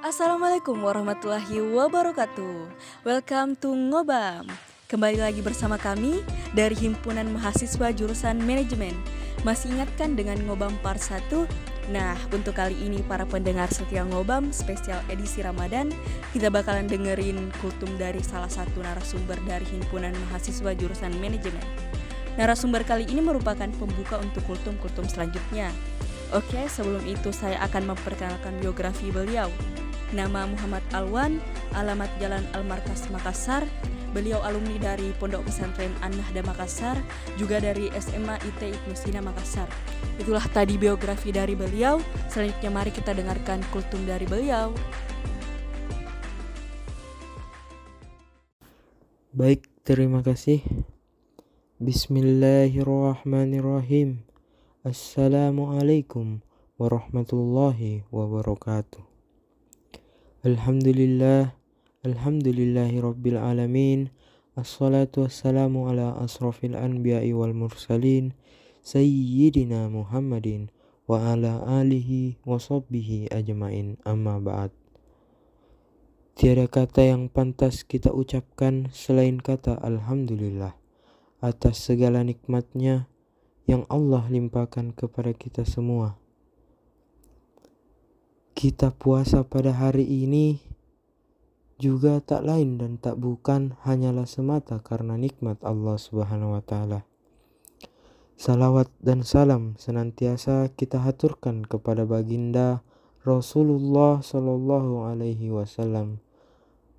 Assalamualaikum warahmatullahi wabarakatuh. Welcome to Ngobam. Kembali lagi bersama kami dari Himpunan Mahasiswa Jurusan Manajemen. Masih ingatkan dengan Ngobam Part 1? Nah, untuk kali ini para pendengar setia Ngobam spesial edisi Ramadan Kita bakalan dengerin kultum dari salah satu narasumber dari Himpunan Mahasiswa Jurusan Manajemen. Narasumber kali ini merupakan pembuka untuk kultum-kultum selanjutnya. Oke, sebelum itu saya akan memperkenalkan biografi beliau. Nama Muhammad Alwan, alamat Jalan Almarkas Makassar. Beliau alumni dari Pondok Pesantren An-Nahda Makassar, juga dari SMA IT Ibnu Sina Makassar. Itulah tadi biografi dari beliau. Selanjutnya mari kita dengarkan kultum dari beliau. Baik, terima kasih. Bismillahirrahmanirrahim. Assalamualaikum warahmatullahi wabarakatuh. Alhamdulillah, alhamdulillahi rabbil alamin. Assalatu wassalamu ala asrafil anbiya'i wal mursalin Sayyidina Muhammadin wa ala alihi wa sahbihi ajmain amma ba'd Tiada kata yang pantas kita ucapkan selain kata Alhamdulillah atas segala nikmatnya yang Allah limpahkan kepada kita semua. Kita puasa pada hari ini juga tak lain dan tak bukan hanyalah semata karena nikmat Allah Subhanahu wa taala. Salawat dan salam senantiasa kita haturkan kepada baginda Rasulullah Shallallahu alaihi wasallam,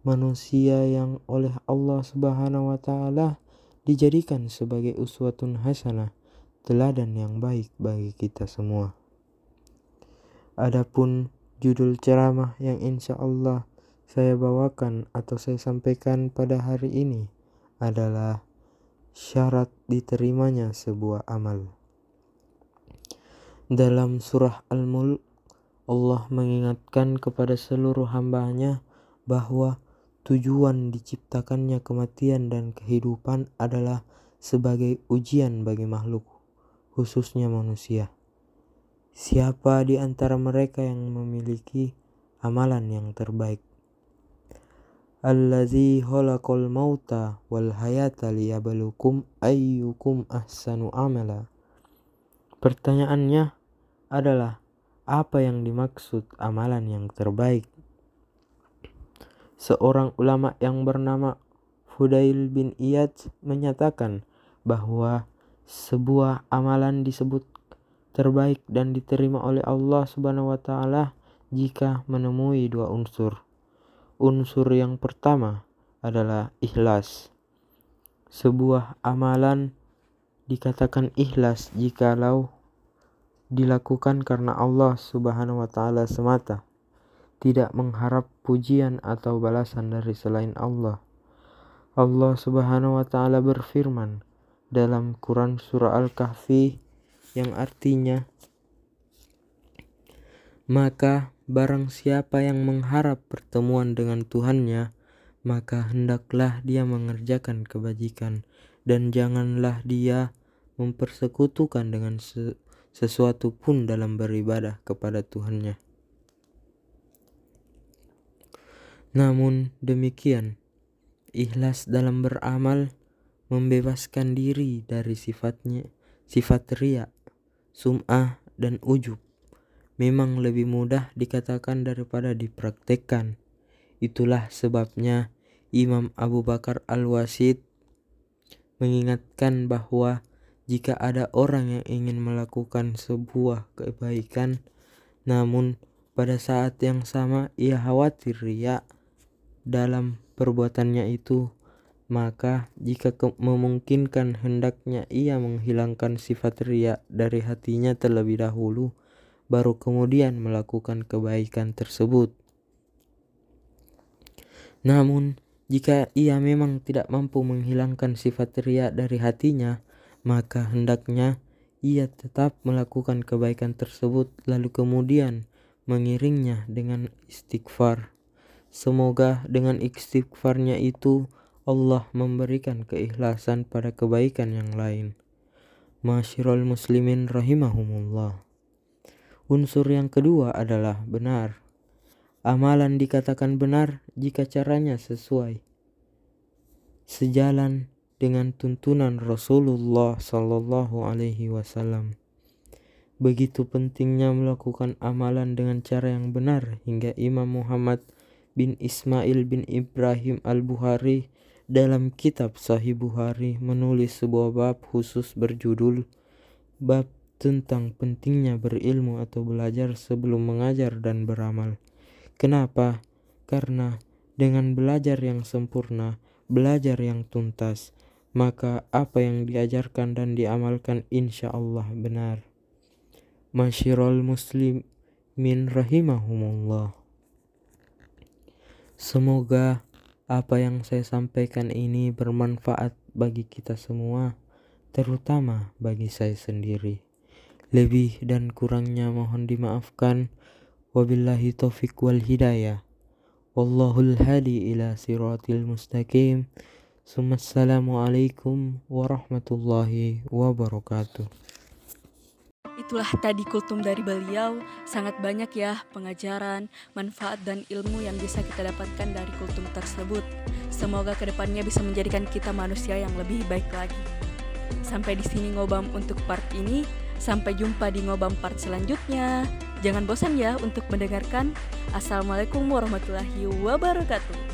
manusia yang oleh Allah Subhanahu wa taala dijadikan sebagai uswatun hasanah, teladan yang baik bagi kita semua. Adapun Judul ceramah yang insya Allah saya bawakan atau saya sampaikan pada hari ini adalah syarat diterimanya sebuah amal. Dalam surah Al-Mulk, Allah mengingatkan kepada seluruh hambanya bahwa tujuan diciptakannya kematian dan kehidupan adalah sebagai ujian bagi makhluk, khususnya manusia. Siapa di antara mereka yang memiliki amalan yang terbaik? Allazi khalaqal mauta wal hayata liyabluwakum ayyukum ahsanu amala. Pertanyaannya adalah apa yang dimaksud amalan yang terbaik? Seorang ulama yang bernama Fudail bin Iyad menyatakan bahwa sebuah amalan disebut terbaik dan diterima oleh Allah Subhanahu wa taala jika menemui dua unsur. Unsur yang pertama adalah ikhlas. Sebuah amalan dikatakan ikhlas jikalau dilakukan karena Allah Subhanahu wa taala semata, tidak mengharap pujian atau balasan dari selain Allah. Allah Subhanahu wa taala berfirman dalam Quran surah Al-Kahfi yang artinya maka barang siapa yang mengharap pertemuan dengan Tuhannya maka hendaklah dia mengerjakan kebajikan dan janganlah dia mempersekutukan dengan sesuatu pun dalam beribadah kepada Tuhannya. Namun demikian, ikhlas dalam beramal membebaskan diri dari sifatnya sifat riak sum'ah, dan ujub memang lebih mudah dikatakan daripada dipraktekkan. Itulah sebabnya Imam Abu Bakar Al-Wasid mengingatkan bahwa jika ada orang yang ingin melakukan sebuah kebaikan namun pada saat yang sama ia khawatir riak dalam perbuatannya itu maka jika memungkinkan hendaknya ia menghilangkan sifat ria dari hatinya terlebih dahulu, baru kemudian melakukan kebaikan tersebut. Namun, jika ia memang tidak mampu menghilangkan sifat ria dari hatinya, maka hendaknya ia tetap melakukan kebaikan tersebut lalu kemudian mengiringnya dengan istighfar. Semoga dengan istighfarnya itu Allah memberikan keikhlasan pada kebaikan yang lain. Masyirul muslimin rahimahumullah. Unsur yang kedua adalah benar. Amalan dikatakan benar jika caranya sesuai sejalan dengan tuntunan Rasulullah Sallallahu Alaihi Wasallam. Begitu pentingnya melakukan amalan dengan cara yang benar hingga Imam Muhammad bin Ismail bin Ibrahim Al-Bukhari dalam kitab Sahih Bukhari menulis sebuah bab khusus berjudul Bab tentang pentingnya berilmu atau belajar sebelum mengajar dan beramal. Kenapa? Karena dengan belajar yang sempurna, belajar yang tuntas, maka apa yang diajarkan dan diamalkan insya Allah benar. Masyirul muslimin rahimahumullah. Semoga apa yang saya sampaikan ini bermanfaat bagi kita semua, terutama bagi saya sendiri. Lebih dan kurangnya mohon dimaafkan. Wabillahi taufik wal hidayah. Wallahul hadi ila siratil mustaqim. Assalamualaikum warahmatullahi wabarakatuh. Itulah tadi kultum dari beliau, sangat banyak ya pengajaran, manfaat dan ilmu yang bisa kita dapatkan dari kultum tersebut. Semoga ke depannya bisa menjadikan kita manusia yang lebih baik lagi. Sampai di sini ngobam untuk part ini. Sampai jumpa di ngobam part selanjutnya. Jangan bosan ya untuk mendengarkan. Assalamualaikum warahmatullahi wabarakatuh.